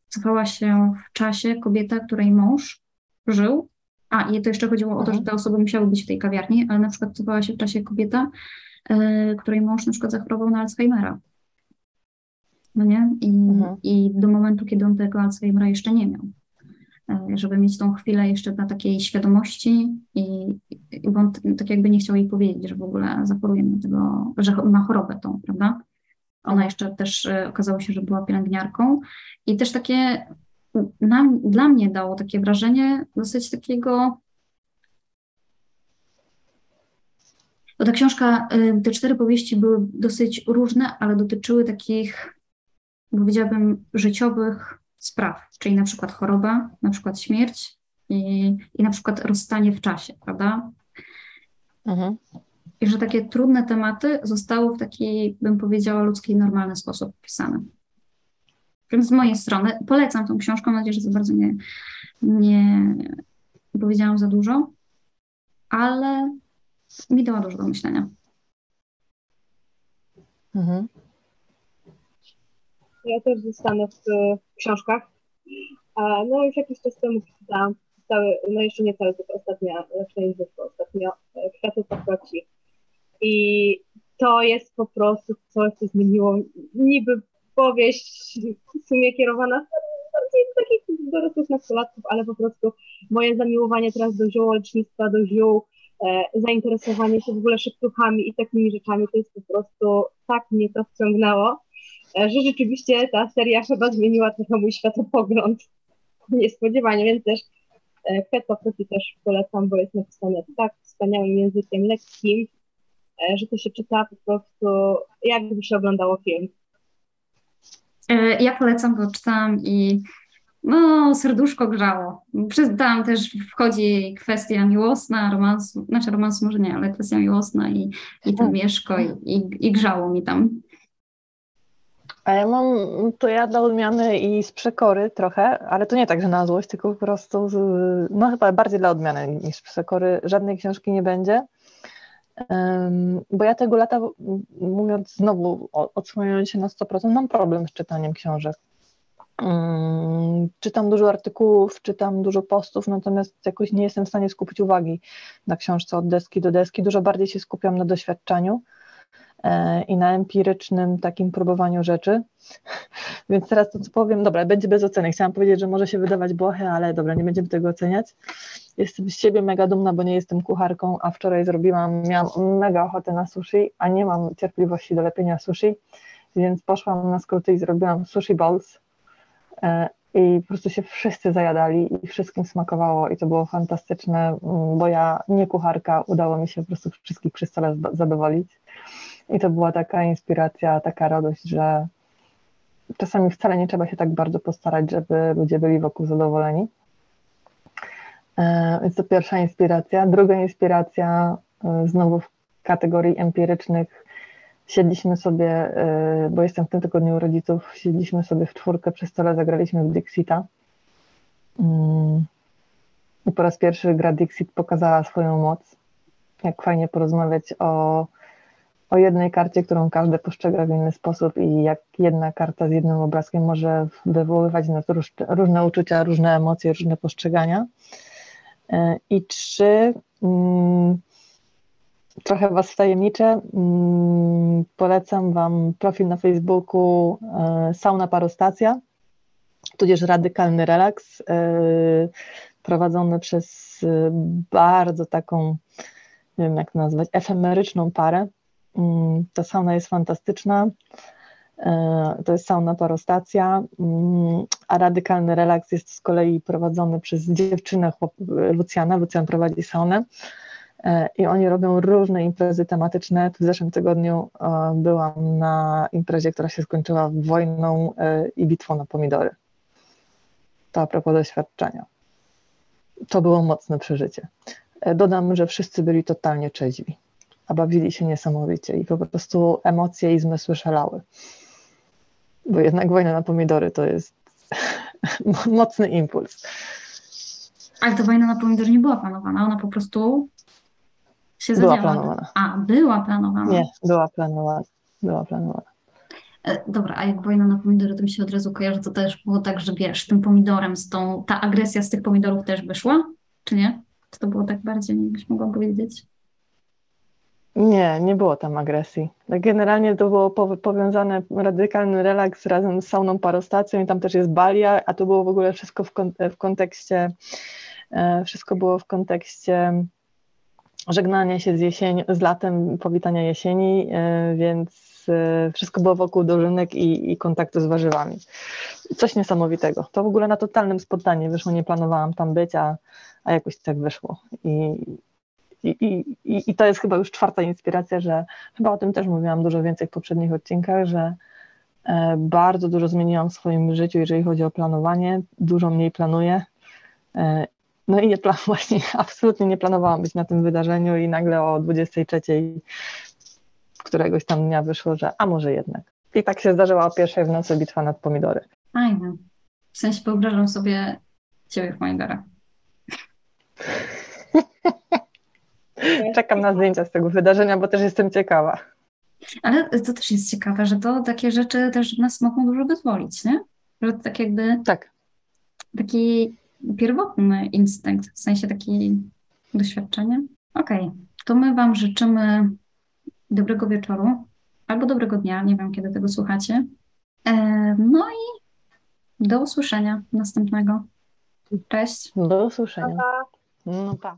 cofała się w czasie kobieta, której mąż żył. A, i to jeszcze chodziło o to, że te osoby musiały być w tej kawiarni, ale na przykład cofała się w czasie kobieta, y, której mąż na przykład zachorował na Alzheimera no nie? I, mhm. I do momentu, kiedy on tego Alzheimera jeszcze nie miał. E, żeby mieć tą chwilę jeszcze na takiej świadomości i, i on tak jakby nie chciał jej powiedzieć, że w ogóle zachoruje na tego, że ma chorobę tą, prawda? Ona mhm. jeszcze też e, okazało się, że była pielęgniarką i też takie nam, dla mnie dało takie wrażenie dosyć takiego bo ta książka, e, te cztery powieści były dosyć różne, ale dotyczyły takich powiedziałabym, życiowych spraw, czyli na przykład choroba, na przykład śmierć i, i na przykład rozstanie w czasie, prawda? Mhm. I że takie trudne tematy zostały w taki, bym powiedziała, ludzki, normalny sposób opisane. Więc z mojej strony polecam tą książkę, mam nadzieję, że za bardzo nie, nie powiedziałam za dużo, ale mi dała dużo do myślenia. Mhm. Ja też zostanę w, w książkach. No już jakiś czas temu przeczytałam cały, no jeszcze nie cały, tylko ostatnia, przynajmniej ostatnio, e, Kwiaty Paproci. I to jest po prostu coś, co zmieniło niby powieść w sumie kierowana bardziej do takich dorosłych nastolatków, ale po prostu moje zamiłowanie teraz do ziołolecznictwa, do ziół, e, zainteresowanie się w ogóle szeptuchami i takimi rzeczami, to jest po prostu tak mnie to wciągnęło, że rzeczywiście ta seria chyba zmieniła trochę mój światopogląd niespodziewanie, więc też Kwiat e, Paproci też polecam, bo jest napisane tak wspaniałym językiem lekkim, e, że to się czyta po prostu jakby się oglądało film. E, ja polecam, bo czytałam i no, serduszko grzało. Tam też wchodzi kwestia miłosna, romansu, znaczy romansu może nie, ale kwestia miłosna i, i ten mieszko i, i, i grzało mi tam. A ja mam to ja dla odmiany i z przekory trochę, ale to nie tak, że na złość, tylko po prostu, z, no chyba bardziej dla odmiany niż z przekory. Żadnej książki nie będzie, um, bo ja tego lata, mówiąc znowu, odsłaniając się na 100%, mam problem z czytaniem książek. Um, czytam dużo artykułów, czytam dużo postów, natomiast jakoś nie jestem w stanie skupić uwagi na książce od deski do deski. Dużo bardziej się skupiam na doświadczeniu i na empirycznym takim próbowaniu rzeczy. Więc teraz to, co powiem, dobra, będzie bez oceny. Chciałam powiedzieć, że może się wydawać błohe, ale dobra, nie będziemy tego oceniać. Jestem z siebie mega dumna, bo nie jestem kucharką, a wczoraj zrobiłam, miałam mega ochotę na sushi, a nie mam cierpliwości do lepienia sushi, więc poszłam na skróty i zrobiłam sushi balls e, i po prostu się wszyscy zajadali i wszystkim smakowało i to było fantastyczne, bo ja nie kucharka, udało mi się po prostu wszystkich przy stole zadowolić. I to była taka inspiracja, taka radość, że czasami wcale nie trzeba się tak bardzo postarać, żeby ludzie byli wokół zadowoleni. E, więc to pierwsza inspiracja. Druga inspiracja, e, znowu w kategorii empirycznych, siedliśmy sobie, e, bo jestem w tym tygodniu u rodziców, siedliśmy sobie w czwórkę przy stole, zagraliśmy w Dixita. Mm. I po raz pierwszy gra Dixit pokazała swoją moc. Jak fajnie porozmawiać o o jednej karcie, którą każdy postrzega w inny sposób i jak jedna karta z jednym obrazkiem może wywoływać nas różne uczucia, różne emocje, różne postrzegania. E, I trzy, mm, trochę Was wtajemniczę, mm, polecam Wam profil na Facebooku e, Sauna Parostacja, tudzież Radykalny Relaks, e, prowadzony przez bardzo taką, nie wiem jak nazwać, efemeryczną parę, ta sauna jest fantastyczna. E, to jest sauna parostacja, mm, a radykalny relaks jest z kolei prowadzony przez dziewczynę Lucjana. Lucjan prowadzi saunę e, i oni robią różne imprezy tematyczne. W zeszłym tygodniu e, byłam na imprezie, która się skończyła wojną i bitwą na pomidory. To a propos doświadczenia. To było mocne przeżycie. Dodam, że wszyscy byli totalnie trzeźwi a bawili się niesamowicie i po prostu emocje i zmysły szalały. Bo jednak wojna na pomidory to jest mocny impuls. Ale ta wojna na pomidory nie była planowana, ona po prostu się zadziała. Była planowana. A, była planowana. Nie, była planowana. Była planowana. E, dobra, a jak wojna na pomidory, to mi się od razu kojarzy, to też było tak, że wiesz, tym pomidorem, z tą, ta agresja z tych pomidorów też wyszła, czy nie? Czy to było tak bardziej, jakbyś mogła powiedzieć? Nie, nie było tam agresji. Generalnie to było powiązane radykalny relaks razem z sauną parostacją i tam też jest balia, a to było w ogóle wszystko w, w kontekście, e, wszystko było w kontekście żegnania się z jesień, z latem, powitania jesieni, e, więc e, wszystko było wokół dożynek i, i kontaktu z warzywami. Coś niesamowitego. To w ogóle na totalnym spotkaniu wyszło, nie planowałam tam być, a, a jakoś tak wyszło. I, i, i, I to jest chyba już czwarta inspiracja, że chyba o tym też mówiłam dużo więcej w poprzednich odcinkach, że e, bardzo dużo zmieniłam w swoim życiu, jeżeli chodzi o planowanie, dużo mniej planuję. E, no i nie plan, właśnie absolutnie nie planowałam być na tym wydarzeniu i nagle o 23 któregoś tam dnia wyszło, że a może jednak. I tak się zdarzyła o pierwszej w nocy bitwa nad pomidory. Fajne. W sensie wyobrażam sobie ciebie w pomidorach. Czekam na zdjęcia z tego wydarzenia, bo też jestem ciekawa. Ale to też jest ciekawe, że to takie rzeczy też nas mogą dużo wyzwolić, nie? Że to tak jakby tak. taki pierwotny instynkt, w sensie taki doświadczenie. Okej, okay. to my Wam życzymy dobrego wieczoru albo dobrego dnia, nie wiem kiedy tego słuchacie. No i do usłyszenia następnego. Cześć. Do usłyszenia. No pa.